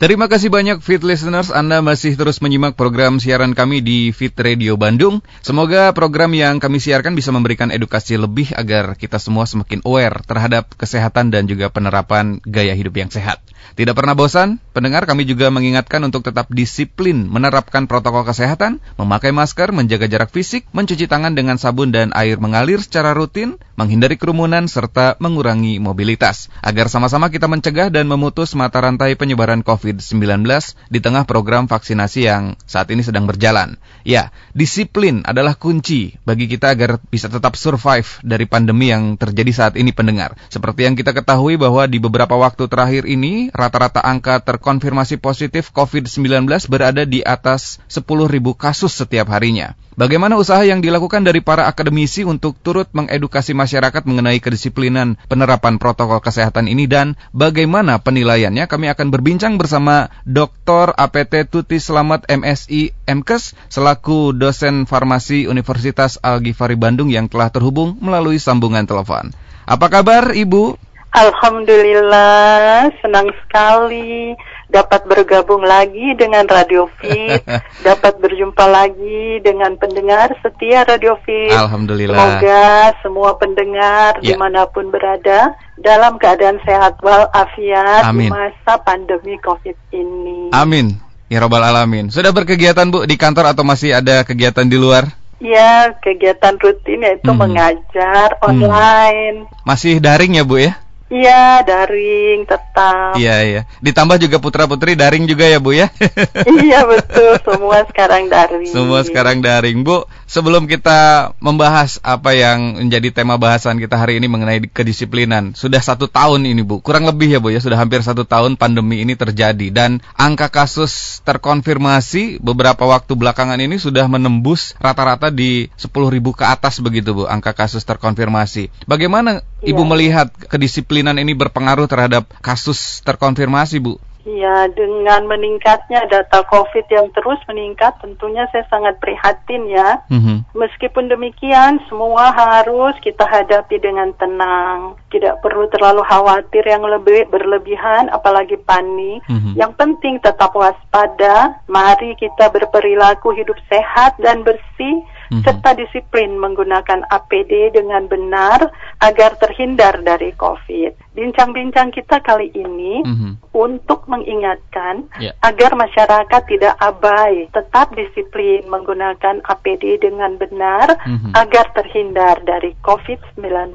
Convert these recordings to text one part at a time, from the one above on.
Terima kasih banyak Fit Listeners, Anda masih terus menyimak program siaran kami di Fit Radio Bandung. Semoga program yang kami siarkan bisa memberikan edukasi lebih agar kita semua semakin aware terhadap kesehatan dan juga penerapan gaya hidup yang sehat. Tidak pernah bosan, pendengar kami juga mengingatkan untuk tetap disiplin menerapkan protokol kesehatan, memakai masker, menjaga jarak fisik, mencuci tangan dengan sabun dan air mengalir secara rutin, menghindari kerumunan, serta mengurangi mobilitas. Agar sama-sama kita mencegah dan memutus mata rantai penyebaran COVID-19 di tengah program vaksinasi yang saat ini sedang berjalan. Ya, disiplin adalah kunci bagi kita agar bisa tetap survive dari pandemi yang terjadi saat ini pendengar. Seperti yang kita ketahui bahwa di beberapa waktu terakhir ini, rata-rata angka terkonfirmasi positif COVID-19 berada di atas 10.000 kasus setiap harinya. Bagaimana usaha yang dilakukan dari para akademisi untuk turut mengedukasi masyarakat mengenai kedisiplinan penerapan protokol kesehatan ini dan bagaimana penilaiannya? Kami akan berbincang bersama Dr. APT Tuti Selamat MSI MKes selaku dosen farmasi Universitas Al-Ghifari Bandung yang telah terhubung melalui sambungan telepon. Apa kabar Ibu? Alhamdulillah, senang sekali dapat bergabung lagi dengan Radio Fit, dapat berjumpa lagi dengan pendengar setia Radio Fit. Alhamdulillah. Semoga semua pendengar ya. di mana pun berada dalam keadaan sehat walafiat di masa pandemi COVID ini. Amin. Ya Robbal Alamin. Sudah berkegiatan Bu di kantor atau masih ada kegiatan di luar? Ya, kegiatan rutin yaitu hmm. mengajar hmm. online. Hmm. Masih daring ya Bu ya? Iya, daring tetap. Iya, iya. Ditambah juga putra-putri daring juga ya, Bu ya? iya, betul. Semua sekarang daring. Semua sekarang daring. Bu, sebelum kita membahas apa yang menjadi tema bahasan kita hari ini mengenai kedisiplinan, sudah satu tahun ini, Bu. Kurang lebih ya, Bu ya. Sudah hampir satu tahun pandemi ini terjadi. Dan angka kasus terkonfirmasi beberapa waktu belakangan ini sudah menembus rata-rata di 10 ribu ke atas begitu, Bu. Angka kasus terkonfirmasi. Bagaimana Ibu ya. melihat kedisiplinan ini berpengaruh terhadap kasus terkonfirmasi, Bu? Ya, dengan meningkatnya data COVID yang terus meningkat, tentunya saya sangat prihatin ya. Mm-hmm. Meskipun demikian, semua harus kita hadapi dengan tenang. Tidak perlu terlalu khawatir yang lebih berlebihan, apalagi panik. Mm-hmm. Yang penting tetap waspada. Mari kita berperilaku hidup sehat dan bersih hmm serta disiplin menggunakan APD dengan benar agar terhindar dari COVID. Bincang-bincang kita kali ini mm-hmm. untuk mengingatkan yeah. agar masyarakat tidak abai, tetap disiplin menggunakan APD dengan benar mm-hmm. agar terhindar dari COVID-19.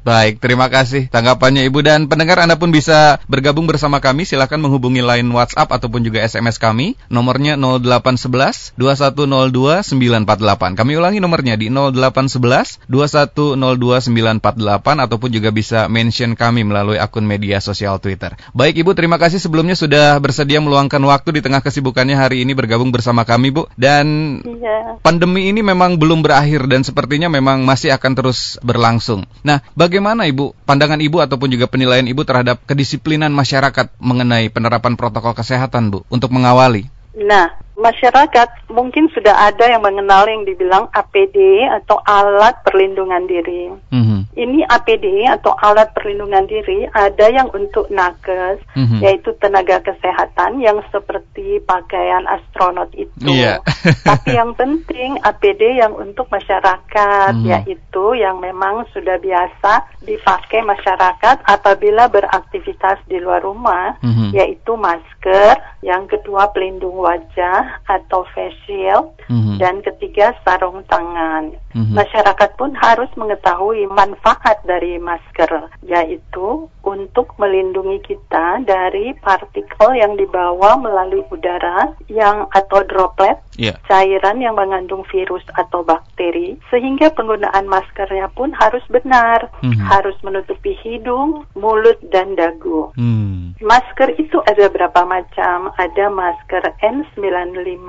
Baik, terima kasih tanggapannya Ibu dan pendengar Anda pun bisa bergabung bersama kami. Silakan menghubungi line WhatsApp ataupun juga SMS kami. Nomornya 0811 2102 948. Kami ulangi nomornya di 0811 2102 948 ataupun juga bisa mention kami melalui akun media sosial Twitter. Baik Ibu, terima kasih sebelumnya sudah bersedia meluangkan waktu di tengah kesibukannya hari ini bergabung bersama kami Bu. Dan iya. pandemi ini memang belum berakhir dan sepertinya memang masih akan terus berlangsung. Nah, Bagaimana Ibu, pandangan Ibu ataupun juga penilaian Ibu terhadap kedisiplinan masyarakat mengenai penerapan protokol kesehatan Bu untuk mengawali? Nah, masyarakat mungkin sudah ada yang mengenal yang dibilang APD atau alat perlindungan diri. Mm-hmm. Ini APD atau alat perlindungan diri ada yang untuk nakes, mm-hmm. yaitu tenaga kesehatan yang seperti pakaian astronot itu. Yeah. Tapi yang penting APD yang untuk masyarakat, mm-hmm. yaitu yang memang sudah biasa dipakai masyarakat apabila beraktivitas di luar rumah, mm-hmm. yaitu masker, yang kedua pelindung wajah, atau face shield, mm-hmm. dan ketiga sarung tangan. Mm-hmm. Masyarakat pun harus mengetahui manfaat dari masker, yaitu untuk melindungi kita dari partikel yang dibawa melalui udara yang atau droplet, yeah. cairan yang mengandung virus atau bakteri, sehingga penggunaan maskernya pun harus benar, mm-hmm. harus menutupi hidung, mulut, dan dagu. Mm. Masker itu ada berapa macam? Ada masker N95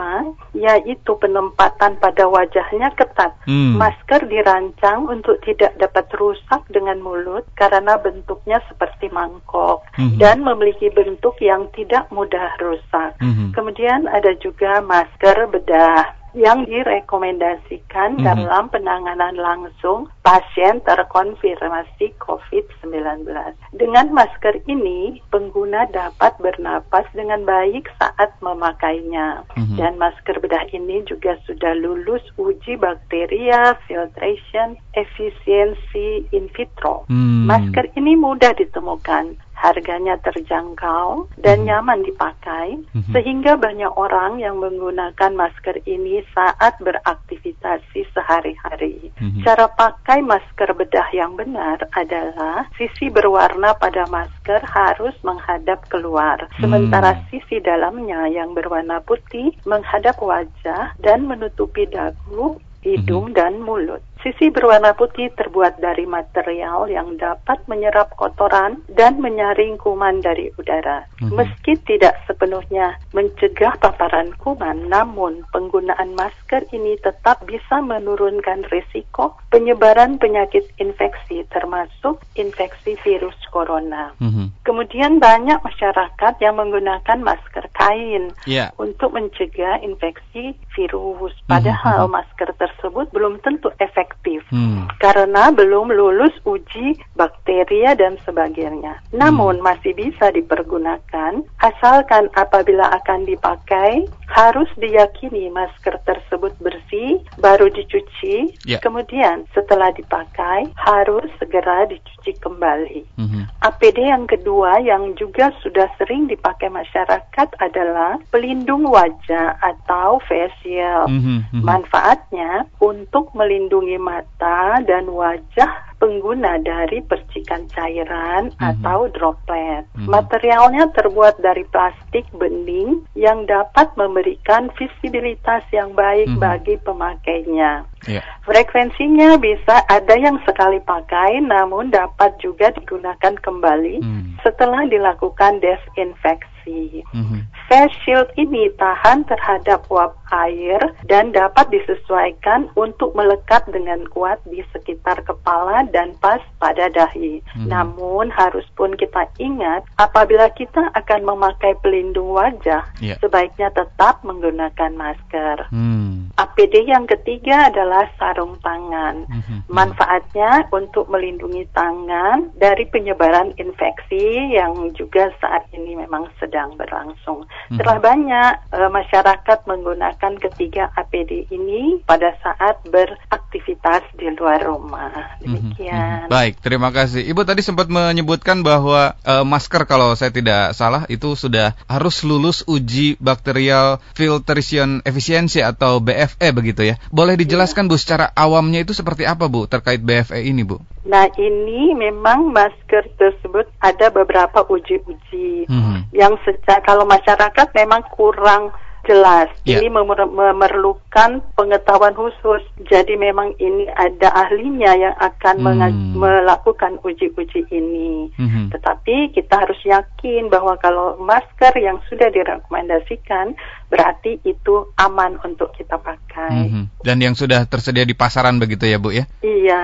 yaitu penempatan pada wajahnya ketat. Hmm. Masker dirancang untuk tidak dapat rusak dengan mulut karena bentuknya seperti mangkok hmm. dan memiliki bentuk yang tidak mudah rusak. Hmm. Kemudian ada juga masker bedah yang direkomendasikan mm -hmm. dalam penanganan langsung pasien terkonfirmasi COVID-19. Dengan masker ini, pengguna dapat bernapas dengan baik saat memakainya. Mm -hmm. Dan masker bedah ini juga sudah lulus uji bakteria, filtration, efisiensi in vitro. Mm. Masker ini mudah ditemukan harganya terjangkau dan mhm. nyaman dipakai, mhm. sehingga banyak orang yang menggunakan masker ini saat beraktivitas sehari-hari. Mhm. Cara pakai masker bedah yang benar adalah sisi berwarna pada masker harus menghadap keluar, sementara sisi dalamnya yang berwarna putih menghadap wajah dan menutupi dagu, hidung, dan mulut. Sisi berwarna putih terbuat dari material yang dapat menyerap kotoran dan menyaring kuman dari udara. Mm-hmm. Meski tidak sepenuhnya mencegah paparan kuman, namun penggunaan masker ini tetap bisa menurunkan risiko penyebaran penyakit infeksi termasuk infeksi virus corona. Mm-hmm. Kemudian banyak masyarakat yang menggunakan masker kain yeah. untuk mencegah infeksi virus. Padahal mm-hmm. masker tersebut belum tentu efektif efektif hmm. karena belum lulus uji bakteria dan sebagainya. Namun hmm. masih bisa dipergunakan asalkan apabila akan dipakai harus diyakini masker tersebut bersih baru dicuci. Yeah. Kemudian setelah dipakai harus segera dicuci kembali. Hmm. APD yang kedua yang juga sudah sering dipakai masyarakat adalah pelindung wajah atau face shield. Hmm. Hmm. Manfaatnya untuk melindungi mata dan wajah pengguna dari percikan cairan mm -hmm. atau droplet. Mm -hmm. Materialnya terbuat dari plastik bening yang dapat memberikan visibilitas yang baik mm -hmm. bagi pemakainya. Yeah. Frekuensinya bisa ada yang sekali pakai namun dapat juga digunakan kembali mm. setelah dilakukan desinfeksi. Mm -hmm. Face shield ini tahan terhadap uap air dan dapat disesuaikan untuk melekat dengan kuat di sekitar kepala dan pas pada dahi. Hmm. Namun harus pun kita ingat apabila kita akan memakai pelindung wajah, yeah. sebaiknya tetap menggunakan masker. Hmm. APD yang ketiga adalah sarung tangan. Hmm. Manfaatnya untuk melindungi tangan dari penyebaran infeksi yang juga saat ini memang sedang berlangsung. Hmm. Telah banyak uh, masyarakat menggunakan ketiga APD ini pada saat beraktivitas di luar rumah. Mhm, Demikian. Baik, terima kasih. Ibu tadi sempat menyebutkan bahwa uh, masker kalau saya tidak salah itu sudah harus lulus uji bakterial filtration efficiency atau BFE begitu ya. Boleh dijelaskan Bu secara awamnya itu seperti apa Bu terkait BFE ini Bu? Nah ini memang masker tersebut ada beberapa uji-uji hmm. yang secara kalau masyarakat memang kurang jelas. Yeah. Ini memer memerlukan pengetahuan khusus. Jadi memang ini ada ahlinya yang akan hmm. melakukan uji-uji ini. Hmm. Tetapi kita harus yakin bahwa kalau masker yang sudah direkomendasikan berarti itu aman untuk kita pakai. Hmm. Dan yang sudah tersedia di pasaran begitu ya Bu ya? Iya.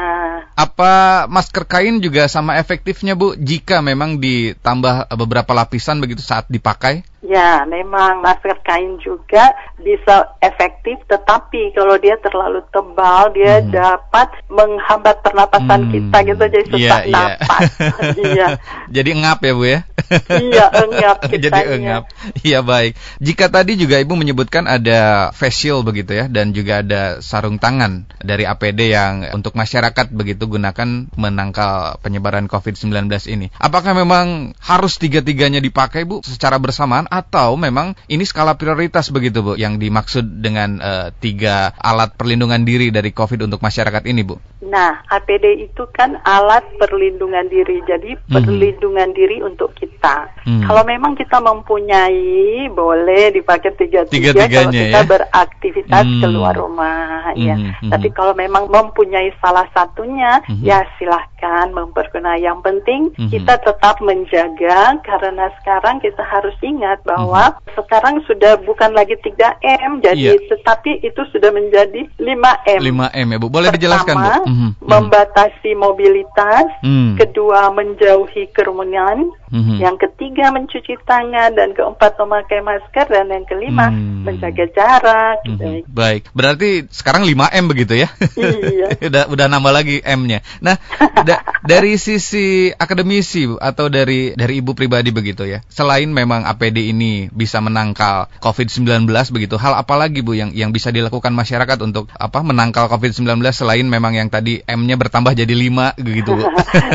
Apa masker kain juga sama efektifnya Bu jika memang ditambah beberapa lapisan begitu saat dipakai? Ya, memang masker kain juga bisa efektif, tetapi kalau dia terlalu tebal, dia hmm. dapat menghambat pernapasan hmm. kita gitu, jadi susah yeah, iya. napas. iya. Jadi ngap ya bu ya? iya, engap. jadi engap. Iya baik. Jika tadi juga ibu menyebutkan ada facial begitu ya, dan juga ada sarung tangan dari APD yang untuk masyarakat begitu gunakan menangkal penyebaran COVID-19 ini. Apakah memang harus tiga-tiganya dipakai bu secara bersamaan? Atau memang ini skala prioritas begitu Bu yang dimaksud dengan uh, tiga alat perlindungan diri dari COVID untuk masyarakat ini Bu? Nah, APD itu kan alat perlindungan diri, jadi hmm. perlindungan diri untuk kita. Hmm. Kalau memang kita mempunyai, boleh dipakai tiga-tiga kalau kita ya? beraktivitas hmm. keluar rumah, ya. hmm. ya. Hmm. Tapi kalau memang mempunyai salah satunya, hmm. ya silahkan dibolehkan mempergunakan. Yang penting mm -hmm. kita tetap menjaga karena sekarang kita harus ingat bahwa mm -hmm. sekarang sudah bukan lagi 3M jadi yeah. tetapi itu sudah menjadi 5M. 5M ya Bu. Boleh Pertama, dijelaskan Bu? Mm -hmm. membatasi mobilitas, mm. kedua menjauhi kerumunan, mm -hmm. yang ketiga mencuci tangan dan keempat memakai masker dan yang kelima mm. menjaga jarak. Mm -hmm. Baik. Berarti sekarang 5M begitu ya? Iya. udah udah nambah lagi M-nya. Nah, da dari sisi akademisi atau dari dari Ibu pribadi begitu ya. Selain memang APD ini bisa menangkal COVID-19 begitu, hal apa lagi Bu yang yang bisa dilakukan masyarakat untuk apa menangkal COVID-19 selain memang yang tadi M-nya bertambah jadi 5 begitu Bu?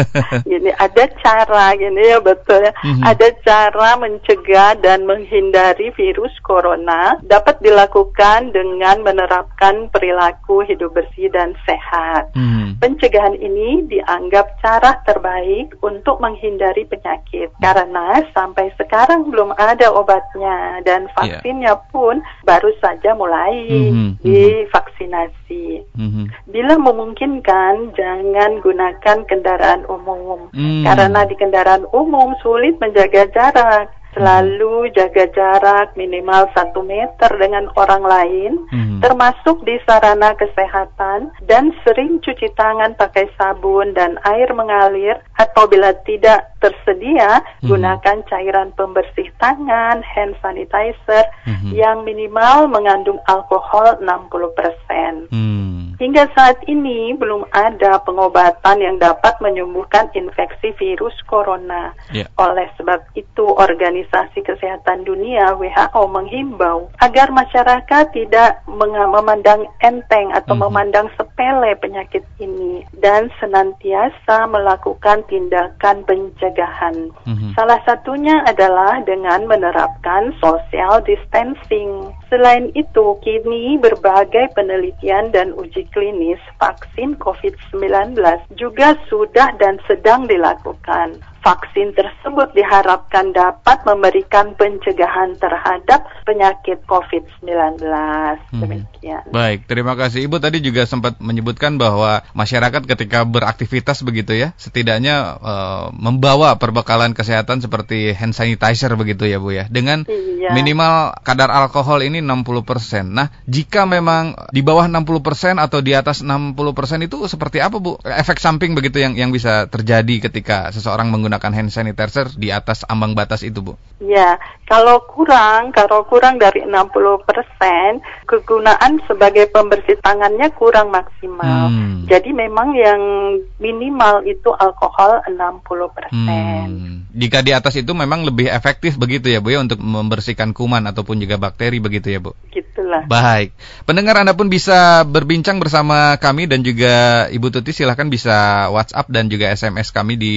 gini, ada cara gini ya betul ya. Mm -hmm. Ada cara mencegah dan menghindari virus corona dapat dilakukan dengan menerapkan perilaku hidup bersih dan sehat. Hmm. Pencegahan ini dianggap cara terbaik untuk menghindari penyakit karena sampai sekarang belum ada obatnya dan iya. vaksinnya yeah. pun baru saja mulai hmm. divaksinasi. Hmm. Bila memungkinkan jangan gunakan kendaraan umum hmm. karena di kendaraan umum sulit menjaga jarak Selalu jaga jarak minimal satu meter dengan orang lain, hmm. termasuk di sarana kesehatan, dan sering cuci tangan pakai sabun dan air mengalir, atau bila tidak tersedia, hmm. gunakan cairan pembersih tangan, hand sanitizer, hmm. yang minimal mengandung alkohol 60%. Hmm. Hingga saat ini belum ada pengobatan yang dapat menyembuhkan infeksi virus corona. Yeah. Oleh sebab itu, organisasi Kesehatan Dunia WHO menghimbau agar masyarakat tidak memandang enteng atau mm-hmm. memandang sepele penyakit ini dan senantiasa melakukan tindakan pencegahan. Mm-hmm. Salah satunya adalah dengan menerapkan social distancing. Selain itu, kini berbagai penelitian dan uji klinis vaksin COVID-19 juga sudah dan sedang dilakukan. Vaksin tersebut diharapkan dapat memberikan pencegahan terhadap penyakit COVID-19. Hmm. Demikian. Baik, terima kasih Ibu. Tadi juga sempat menyebutkan bahwa masyarakat ketika beraktivitas begitu ya, setidaknya uh, membawa perbekalan kesehatan seperti hand sanitizer begitu ya Bu ya, dengan iya. minimal kadar alkohol ini 60%. Nah, jika memang di bawah 60% atau di atas 60% itu seperti apa Bu? Efek samping begitu yang yang bisa terjadi ketika seseorang menggunakan menggunakan hand sanitizer di atas ambang batas itu, Bu? Ya, kalau kurang, kalau kurang dari 60 persen, kegunaan sebagai pembersih tangannya kurang maksimal. Hmm. Jadi memang yang minimal itu alkohol 60 persen. Hmm. Jika di atas itu memang lebih efektif begitu ya, Bu ya, untuk membersihkan kuman ataupun juga bakteri begitu ya, Bu? Gitulah. Baik. Pendengar Anda pun bisa berbincang bersama kami dan juga Ibu Tuti silahkan bisa WhatsApp dan juga SMS kami di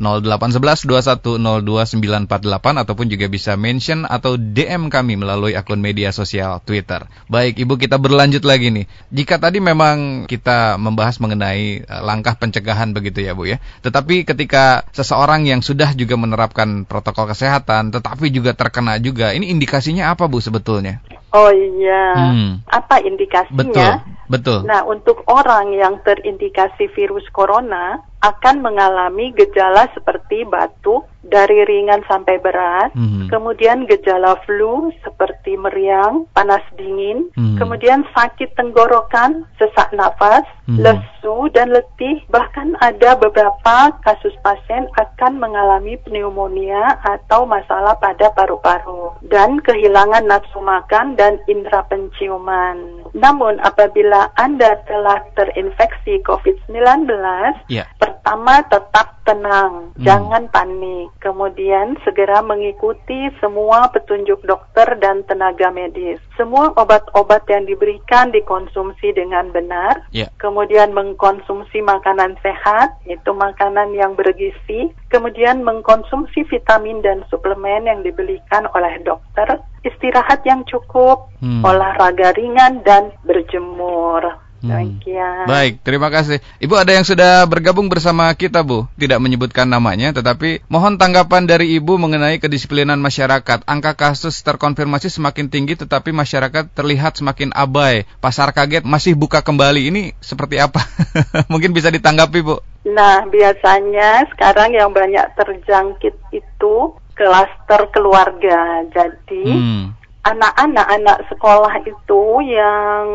08 0811 ataupun juga bisa mention atau DM kami melalui akun media sosial Twitter. Baik, Ibu kita berlanjut lagi nih. Jika tadi memang kita membahas mengenai uh, langkah pencegahan begitu ya, Bu ya. Tetapi ketika seseorang yang sudah juga menerapkan protokol kesehatan tetapi juga terkena juga, ini indikasinya apa Bu sebetulnya? Oh iya. Hmm. Apa indikasinya? Betul. Betul. Nah, untuk orang yang terindikasi virus corona, akan mengalami gejala seperti batuk dari ringan sampai berat, mm-hmm. kemudian gejala flu seperti meriang, panas dingin, mm-hmm. kemudian sakit tenggorokan, sesak nafas, mm-hmm. lesu dan letih, bahkan ada beberapa kasus pasien akan mengalami pneumonia atau masalah pada paru-paru dan kehilangan nafsu makan dan indera penciuman. Namun apabila Anda telah terinfeksi COVID-19, yeah pertama tetap tenang, hmm. jangan panik. Kemudian segera mengikuti semua petunjuk dokter dan tenaga medis. Semua obat-obat yang diberikan dikonsumsi dengan benar. Yeah. Kemudian mengkonsumsi makanan sehat, itu makanan yang bergizi. Kemudian mengkonsumsi vitamin dan suplemen yang dibelikan oleh dokter. Istirahat yang cukup, hmm. olahraga ringan dan berjemur. Hmm. Baik, terima kasih. Ibu ada yang sudah bergabung bersama kita, Bu. Tidak menyebutkan namanya, tetapi mohon tanggapan dari Ibu mengenai kedisiplinan masyarakat. Angka kasus terkonfirmasi semakin tinggi, tetapi masyarakat terlihat semakin abai. Pasar kaget masih buka kembali. Ini seperti apa? Mungkin bisa ditanggapi, Bu. Nah, biasanya sekarang yang banyak terjangkit itu klaster keluarga. Jadi, hmm anak-anak anak sekolah itu yang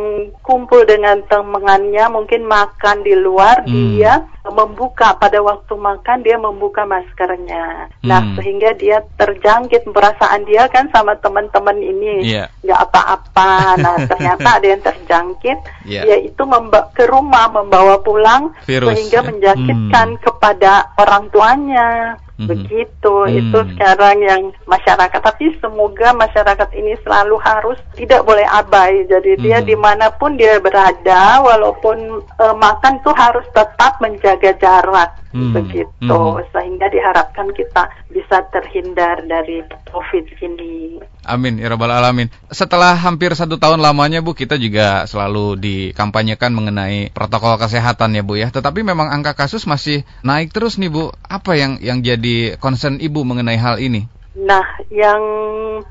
kumpul dengan temannya mungkin makan di luar hmm. dia membuka pada waktu makan dia membuka maskernya. Nah, hmm. Nah, sehingga dia terjangkit perasaan dia kan sama teman-teman ini yeah. nggak apa-apa. Nah, ternyata ada yang terjangkit yeah. yaitu ke rumah membawa pulang Virus, sehingga ya? menjangkitkan hmm. kepada orang tuanya. Mm-hmm. Begitu, hmm. itu sekarang yang masyarakat. Tapi semoga masyarakat ini selalu harus tidak boleh abai. Jadi dia mm-hmm. di mana pun dia berada, walaupun uh, makan tuh harus tetap menjaga jarak. Hmm. begitu hmm. sehingga diharapkan kita bisa terhindar dari COVID ini. Amin ya rabbal alamin. Setelah hampir satu tahun lamanya bu kita juga selalu dikampanyekan mengenai protokol kesehatan ya bu ya. Tetapi memang angka kasus masih naik terus nih bu. Apa yang yang jadi concern ibu mengenai hal ini? Nah, yang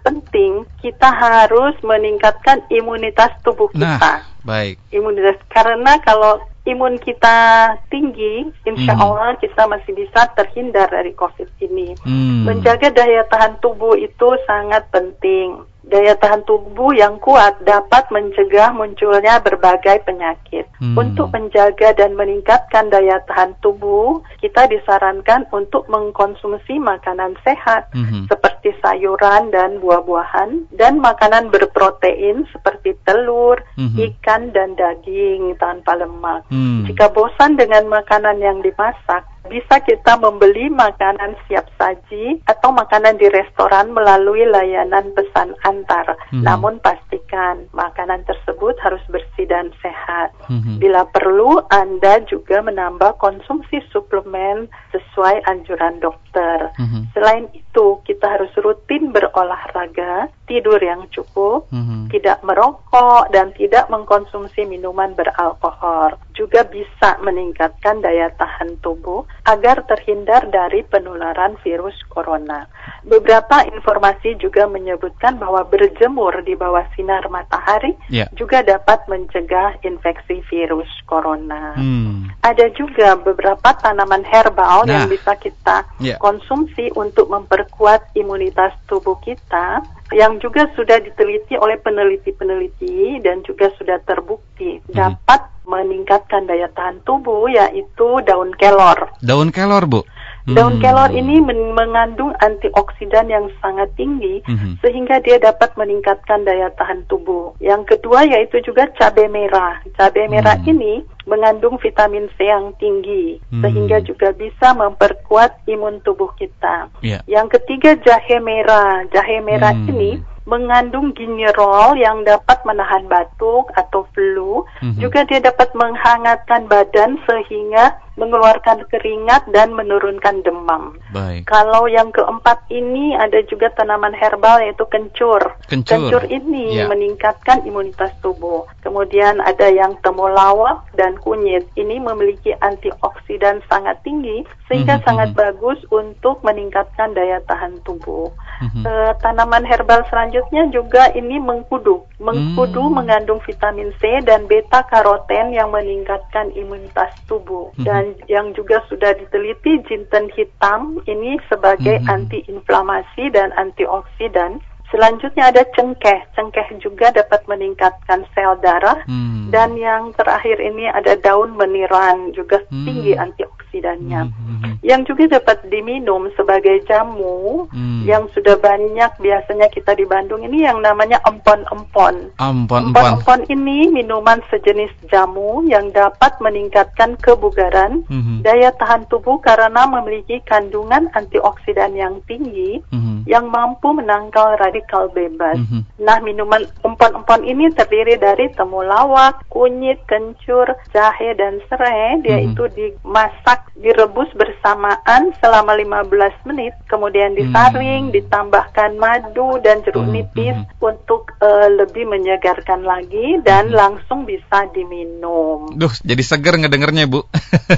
penting kita harus meningkatkan imunitas tubuh kita. Nah, baik. Imunitas karena kalau imun kita tinggi, insya hmm. Allah kita masih bisa terhindar dari COVID ini. Hmm. Menjaga daya tahan tubuh itu sangat penting daya tahan tubuh yang kuat dapat mencegah munculnya berbagai penyakit. Hmm. Untuk menjaga dan meningkatkan daya tahan tubuh, kita disarankan untuk mengkonsumsi makanan sehat hmm. seperti sayuran dan buah-buahan dan makanan berprotein seperti telur, hmm. ikan dan daging tanpa lemak. Hmm. Jika bosan dengan makanan yang dimasak, bisa kita membeli makanan siap saji atau makanan di restoran melalui layanan pesan antar. Hmm. Namun pastikan makanan tersebut harus bersih dan sehat. Hmm. Bila perlu, Anda juga menambah konsumsi suplemen sesuai anjuran dokter. Hmm. Selain itu, kita harus rutin berolahraga, tidur yang cukup, hmm. tidak merokok, dan tidak mengkonsumsi minuman beralkohol. Juga bisa meningkatkan daya tahan tubuh agar terhindar dari penularan virus corona. Beberapa informasi juga menyebutkan bahwa berjemur di bawah sinar matahari yeah. juga dapat mencegah infeksi virus corona. Hmm. Ada juga beberapa tanaman herbal nah. yang bisa kita yeah. konsumsi untuk memperkuat imunitas tubuh kita yang juga sudah diteliti oleh peneliti-peneliti dan juga sudah terbukti hmm. dapat meningkatkan daya tahan tubuh yaitu daun kelor. Daun kelor, Bu. Daun hmm. kelor ini men mengandung antioksidan yang sangat tinggi hmm. sehingga dia dapat meningkatkan daya tahan tubuh. Yang kedua yaitu juga cabai merah. Cabai merah hmm. ini mengandung vitamin C yang tinggi hmm. sehingga juga bisa memperkuat imun tubuh kita. Yeah. Yang ketiga jahe merah. Jahe merah hmm. ini mengandung ginjerol yang dapat menahan batuk atau flu. Mm-hmm. Juga dia dapat menghangatkan badan sehingga mengeluarkan keringat dan menurunkan demam. Baik. Kalau yang keempat ini ada juga tanaman herbal yaitu kencur. Kencur, kencur ini yeah. meningkatkan imunitas tubuh. Kemudian ada yang temulawak dan kunyit. Ini memiliki antioksidan sangat tinggi sehingga mm-hmm. sangat mhm. bagus untuk meningkatkan daya tahan tubuh. Mm-hmm. E, tanaman herbal selanjutnya juga ini mengkudu. Mengkudu mm-hmm. mengandung vitamin C dan beta karoten yang meningkatkan imunitas tubuh. Mm-hmm. Dan yang juga sudah diteliti jinten hitam ini sebagai mm-hmm. antiinflamasi dan antioksidan Selanjutnya ada cengkeh. Cengkeh juga dapat meningkatkan sel darah. Hmm. Dan yang terakhir ini ada daun meniran, juga hmm. tinggi antioksidannya. Hmm, hmm, hmm. Yang juga dapat diminum sebagai jamu, hmm. yang sudah banyak biasanya kita di Bandung ini yang namanya empon-empon. Empon-empon ini minuman sejenis jamu yang dapat meningkatkan kebugaran, hmm. daya tahan tubuh karena memiliki kandungan antioksidan yang tinggi, hmm yang mampu menangkal radikal bebas. Mm -hmm. Nah, minuman empon-empon ini terdiri dari temulawak, kunyit, kencur, jahe, dan serai. Dia mm -hmm. itu dimasak, direbus bersamaan selama 15 menit, kemudian disaring, mm -hmm. ditambahkan madu dan jeruk mm -hmm. nipis untuk uh, lebih menyegarkan lagi dan mm -hmm. langsung bisa diminum. Duh, jadi seger ngedengernya, Bu.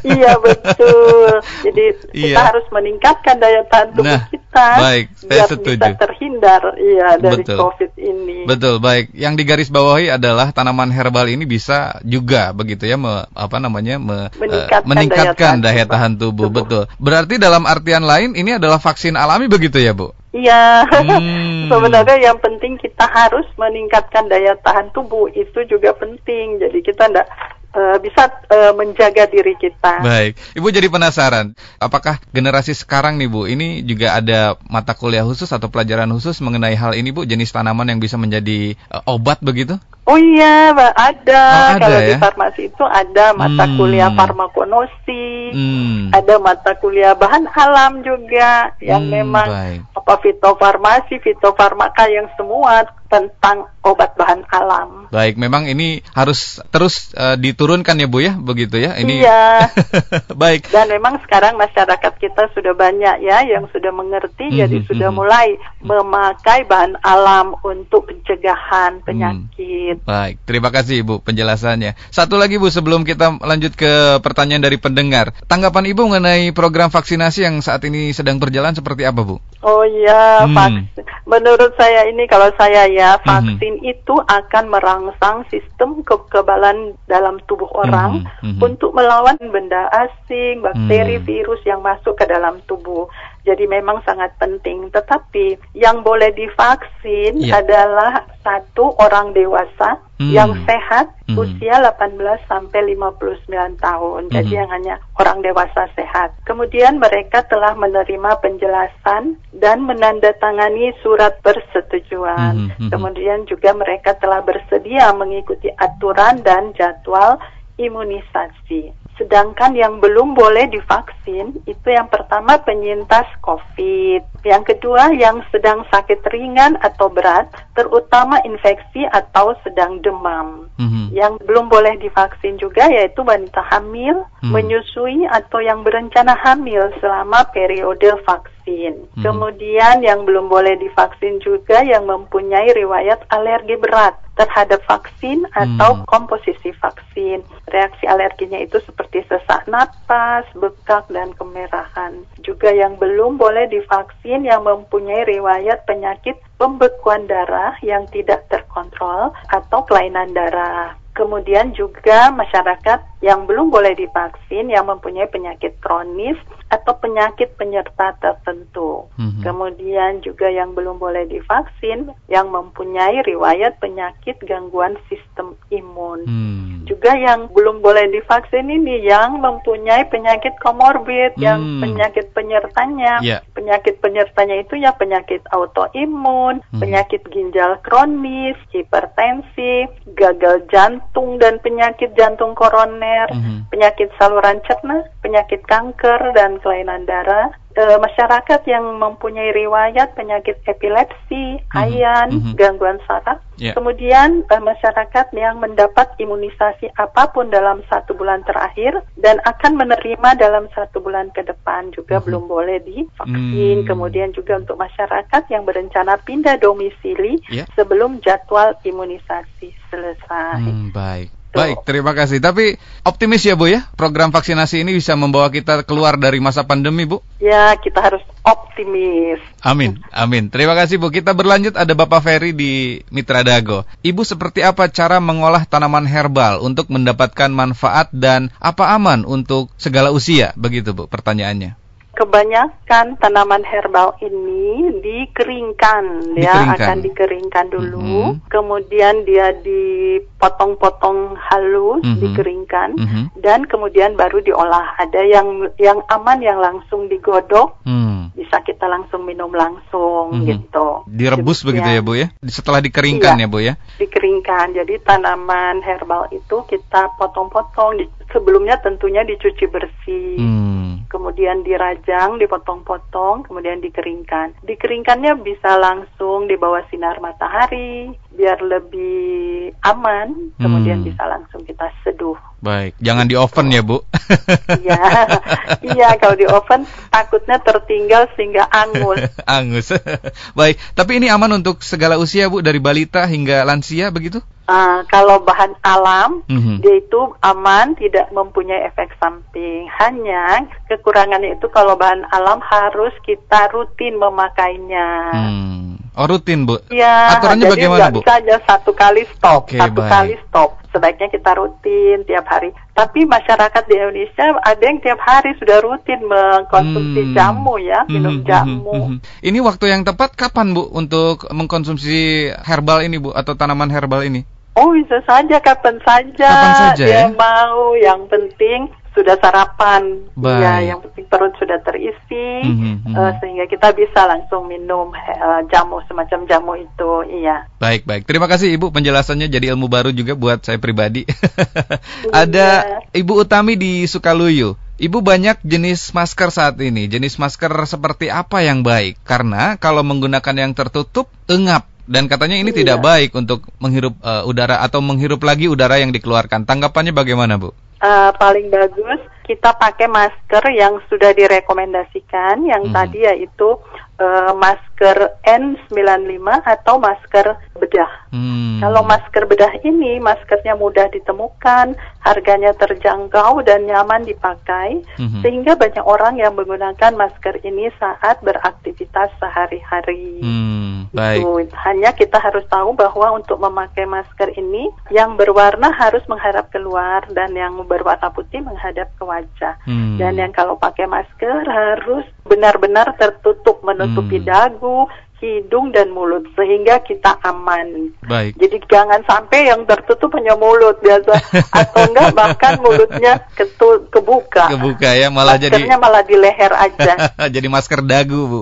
iya, betul. Jadi iya. kita harus meningkatkan daya tahan tubuh nah, kita baik, saya biar setuju. bisa terhindar iya dari Betul. COVID ini. Betul, baik. Yang digarisbawahi adalah tanaman herbal ini bisa juga begitu ya me, apa namanya me, meningkatkan, uh, meningkatkan daya, tahan, daya tahan tubuh. tubuh. Betul. Berarti dalam artian lain ini adalah vaksin alami begitu ya, Bu? Iya, hmm. sebenarnya yang penting kita harus meningkatkan daya tahan tubuh itu juga penting. Jadi kita tidak uh, bisa uh, menjaga diri kita. Baik, Ibu jadi penasaran, apakah generasi sekarang nih Bu, ini juga ada mata kuliah khusus atau pelajaran khusus mengenai hal ini Bu, jenis tanaman yang bisa menjadi uh, obat begitu? Oh iya, ada. Oh, ada Kalau ya? di farmasi itu ada mata hmm. kuliah farmakonosi, hmm. ada mata kuliah bahan alam juga yang hmm, memang baik. apa fitofarmasi, fitofarmaka yang semua tentang obat bahan alam. Baik, memang ini harus terus uh, diturunkan ya Bu ya, begitu ya. Ini Iya. Baik. Dan memang sekarang masyarakat kita sudah banyak ya yang sudah mengerti, mm -hmm, jadi mm -hmm. sudah mulai memakai bahan alam untuk pencegahan penyakit. Hmm. Baik, terima kasih Ibu penjelasannya. Satu lagi Bu sebelum kita lanjut ke pertanyaan dari pendengar, tanggapan Ibu mengenai program vaksinasi yang saat ini sedang berjalan seperti apa Bu? Oh iya, hmm. vaksin. Menurut saya ini kalau saya ya vaksin hmm. itu akan merangsang sistem kekebalan dalam tubuh orang hmm. Hmm. untuk melawan benda asing, bakteri, hmm. virus yang masuk ke dalam tubuh. Jadi memang sangat penting. Tetapi yang boleh divaksin yeah. adalah satu orang dewasa hmm. yang sehat hmm. usia 18 sampai 59 tahun. Hmm. Jadi yang hanya orang dewasa sehat. Kemudian mereka telah menerima penjelasan dan menandatangani surat persetujuan. Hmm. Hmm. Kemudian juga mereka telah bersedia mengikuti aturan dan jadwal imunisasi. Sedangkan yang belum boleh divaksin itu yang pertama penyintas COVID, yang kedua yang sedang sakit ringan atau berat, terutama infeksi atau sedang demam. Mm-hmm. Yang belum boleh divaksin juga yaitu wanita hamil, mm-hmm. menyusui atau yang berencana hamil selama periode vaksin. Mm-hmm. Kemudian yang belum boleh divaksin juga yang mempunyai riwayat alergi berat terhadap vaksin atau hmm. komposisi vaksin. Reaksi alerginya itu seperti sesak napas, bekak, dan kemerahan. Juga yang belum boleh divaksin yang mempunyai riwayat penyakit pembekuan darah yang tidak terkontrol atau kelainan darah. Kemudian juga masyarakat yang belum boleh divaksin yang mempunyai penyakit kronis atau penyakit penyerta tertentu. Mm-hmm. Kemudian juga yang belum boleh divaksin yang mempunyai riwayat penyakit gangguan sistem imun. Mm. Juga yang belum boleh divaksin ini yang mempunyai penyakit komorbid, mm. yang penyakit penyertanya. Yeah. Penyakit penyertanya itu ya penyakit autoimun, mm. penyakit ginjal kronis, hipertensi, gagal jantung dan penyakit jantung koroner, mm -hmm. penyakit saluran cerna, penyakit kanker dan kelainan darah, e, masyarakat yang mempunyai riwayat penyakit epilepsi, mm-hmm. ayan, mm-hmm. gangguan saraf. Yeah. Kemudian e, masyarakat yang mendapat imunisasi apa pun dalam satu bulan terakhir dan akan menerima dalam satu bulan ke depan juga mm-hmm. belum boleh divaksin. Mm. Kemudian juga untuk masyarakat yang berencana pindah domisili yeah. sebelum jadwal imunisasi selesai. Mm, baik. Baik, terima kasih. Tapi optimis ya Bu ya, program vaksinasi ini bisa membawa kita keluar dari masa pandemi Bu? Ya, kita harus optimis. Amin, amin. Terima kasih Bu. Kita berlanjut ada Bapak Ferry di Mitra Dago. Ibu seperti apa cara mengolah tanaman herbal untuk mendapatkan manfaat dan apa aman untuk segala usia? Begitu Bu pertanyaannya kebanyakan tanaman herbal ini dikeringkan, ya akan dikeringkan dulu, mm -hmm. kemudian dia dipotong-potong halus, mm -hmm. dikeringkan, mm -hmm. dan kemudian baru diolah. Ada yang yang aman yang langsung digodok, mm. bisa kita langsung minum langsung mm -hmm. gitu. Direbus Demikian. begitu ya bu ya? Setelah dikeringkan iya, ya bu ya? Dikeringkan. Jadi tanaman herbal itu kita potong-potong. Sebelumnya tentunya dicuci bersih. Mm kemudian dirajang, dipotong-potong, kemudian dikeringkan. Dikeringkannya bisa langsung di bawah sinar matahari, biar lebih aman, kemudian hmm. bisa langsung kita seduh. Baik, jangan di oven ya Bu. Iya, iya kalau di oven takutnya tertinggal sehingga angus. angus. Baik, tapi ini aman untuk segala usia Bu, dari balita hingga lansia begitu? Uh, kalau bahan alam, mm-hmm. dia itu aman, tidak mempunyai efek samping. Hanya kekurangannya itu kalau bahan alam harus kita rutin memakainya. Hmm. Oh rutin bu? Iya. Aturannya jadi bagaimana bu? saja satu kali stop, okay, satu baik. kali stop. Sebaiknya kita rutin tiap hari. Tapi masyarakat di Indonesia ada yang tiap hari sudah rutin mengkonsumsi hmm. jamu ya, hmm, minum hmm, hmm, jamu. Hmm, hmm. Ini waktu yang tepat kapan bu untuk mengkonsumsi herbal ini bu atau tanaman herbal ini? Oh bisa saja kapan saja. Kapan saja dia ya? mau. Yang penting sudah sarapan, Baik. ya yang penting perut sudah terisi mm-hmm, uh, sehingga kita bisa langsung minum uh, jamu semacam jamu itu, iya. Baik baik, terima kasih ibu penjelasannya jadi ilmu baru juga buat saya pribadi. Ada iya. Ibu Utami di Sukaluyu. Ibu banyak jenis masker saat ini. Jenis masker seperti apa yang baik? Karena kalau menggunakan yang tertutup, engap dan katanya ini iya. tidak baik untuk menghirup uh, udara atau menghirup lagi udara yang dikeluarkan. Tanggapannya bagaimana, Bu? Uh, paling bagus kita pakai masker yang sudah direkomendasikan yang hmm. tadi yaitu uh, masker N95 atau masker bedah. Hmm. Kalau masker bedah ini maskernya mudah ditemukan, harganya terjangkau dan nyaman dipakai, hmm. sehingga banyak orang yang menggunakan masker ini saat beraktivitas sehari-hari. Hmm, baik. Itu. Hanya kita harus tahu bahwa untuk memakai masker ini yang berwarna harus menghadap keluar dan yang berwarna putih menghadap ke wajah. Hmm. Dan yang kalau pakai masker harus benar-benar tertutup menutupi hmm. dagu, hidung dan mulut sehingga kita aman. Baik. Jadi jangan sampai yang tertutup hanya mulut biasa atau enggak bahkan mulutnya ketu, kebuka. Kebuka ya malah Maskernya jadi malah di leher aja. jadi masker dagu, Bu.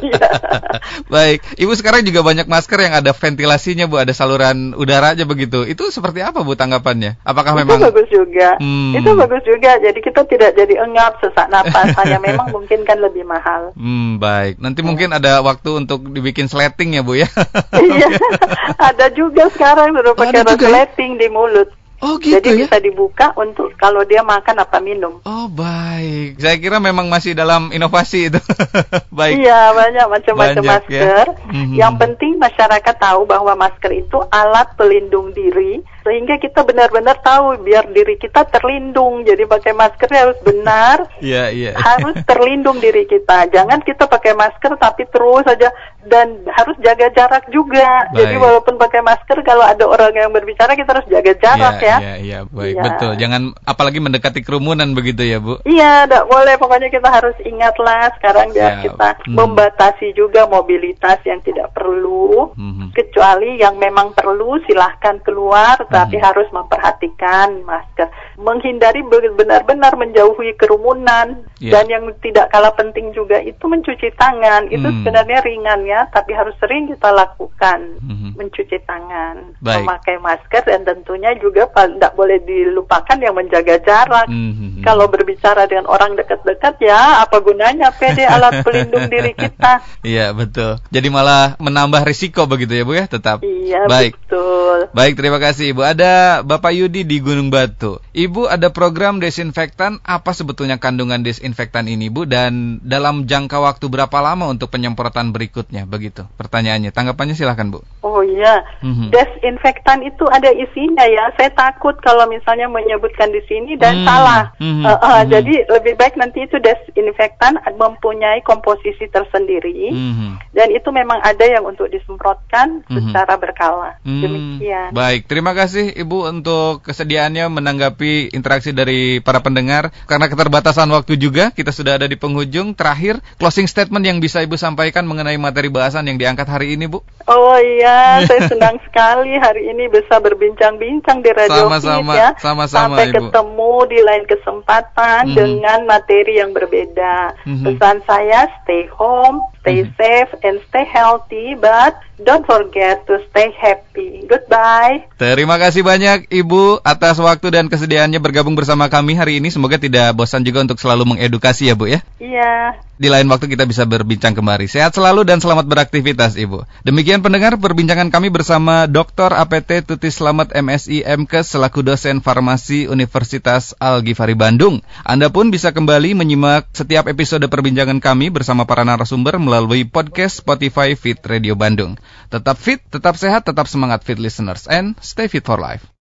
Iya. Baik. Ibu sekarang juga banyak masker yang ada ventilasinya, Bu, ada saluran udara aja begitu. Itu seperti apa, Bu, tanggapannya? Apakah itu memang bagus juga. Hmm. Itu bagus juga. Jadi kita tidak jadi engap sesak napas, hanya memang mungkin kan lebih mahal. Hmm, baik. Nanti hmm. mungkin ada waktu untuk untuk dibikin sleting ya Bu ya? iya, ada juga sekarang sudah pakai ya? sleting di mulut. Oh gitu Jadi ya? bisa dibuka untuk kalau dia makan apa minum. Oh baik, saya kira memang masih dalam inovasi itu. baik. Iya banyak macam-macam ya. masker. Ya? Mm -hmm. Yang penting masyarakat tahu bahwa masker itu alat pelindung diri sehingga kita benar-benar tahu biar diri kita terlindung. Jadi pakai masker harus benar, yeah, yeah. harus terlindung diri kita. Jangan kita pakai masker tapi terus saja dan harus jaga jarak juga. Baik. Jadi walaupun pakai masker kalau ada orang yang berbicara kita harus jaga jarak yeah, ya. Iya, iya, baik, ya. betul. Jangan apalagi mendekati kerumunan begitu ya, Bu. Iya, tidak boleh. Pokoknya kita harus ingatlah sekarang biar ya. kita hmm. membatasi juga mobilitas yang tidak perlu. Hmm. Kecuali yang memang perlu silahkan keluar tapi hmm. harus memperhatikan masker, menghindari benar-benar menjauhi kerumunan yeah. dan yang tidak kalah penting juga itu mencuci tangan. Itu hmm. sebenarnya ringan ya, tapi harus sering kita lakukan hmm. mencuci tangan, Baik. memakai masker dan tentunya juga tidak boleh dilupakan yang menjaga jarak. Hmm. Kalau berbicara dengan orang dekat-dekat ya apa gunanya PD alat pelindung diri kita? Iya betul. Jadi malah menambah risiko begitu ya Bu ya tetap. Iya Baik. betul. Baik terima kasih Ibu ada Bapak Yudi di Gunung Batu. Ibu ada program desinfektan, apa sebetulnya kandungan desinfektan ini Bu? Dan dalam jangka waktu berapa lama untuk penyemprotan berikutnya? Begitu pertanyaannya. Tanggapannya silahkan Bu. Oh iya, mm-hmm. desinfektan itu ada isinya ya. Saya takut kalau misalnya menyebutkan di sini dan mm-hmm. salah. Mm-hmm. Uh, uh, mm-hmm. Jadi lebih baik nanti itu desinfektan mempunyai komposisi tersendiri. Mm-hmm. Dan itu memang ada yang untuk disemprotkan mm-hmm. secara berkala. Mm-hmm. Demikian. Baik, terima kasih kasih Ibu untuk kesediaannya menanggapi interaksi dari para pendengar. Karena keterbatasan waktu juga, kita sudah ada di penghujung. Terakhir, closing statement yang bisa Ibu sampaikan mengenai materi bahasan yang diangkat hari ini, Bu. Oh iya, saya senang sekali hari ini bisa berbincang-bincang di Radio sama-sama, ya. Sama-sama, Sampai Ibu. ketemu di lain kesempatan mm -hmm. dengan materi yang berbeda. Mm -hmm. Pesan saya, stay home, stay mm -hmm. safe, and stay healthy, but Don't forget to stay happy. Goodbye. Terima kasih banyak Ibu atas waktu dan kesediaannya bergabung bersama kami hari ini. Semoga tidak bosan juga untuk selalu mengedukasi ya Bu ya. Iya. Di lain waktu kita bisa berbincang kembali. Sehat selalu dan selamat beraktivitas Ibu. Demikian pendengar perbincangan kami bersama Dr. APT Tuti Slamet MSI MK selaku dosen farmasi Universitas Al-Ghifari Bandung. Anda pun bisa kembali menyimak setiap episode perbincangan kami bersama para narasumber melalui podcast Spotify Fit Radio Bandung. Tetap fit, tetap sehat, tetap semangat fit listeners and stay fit for life.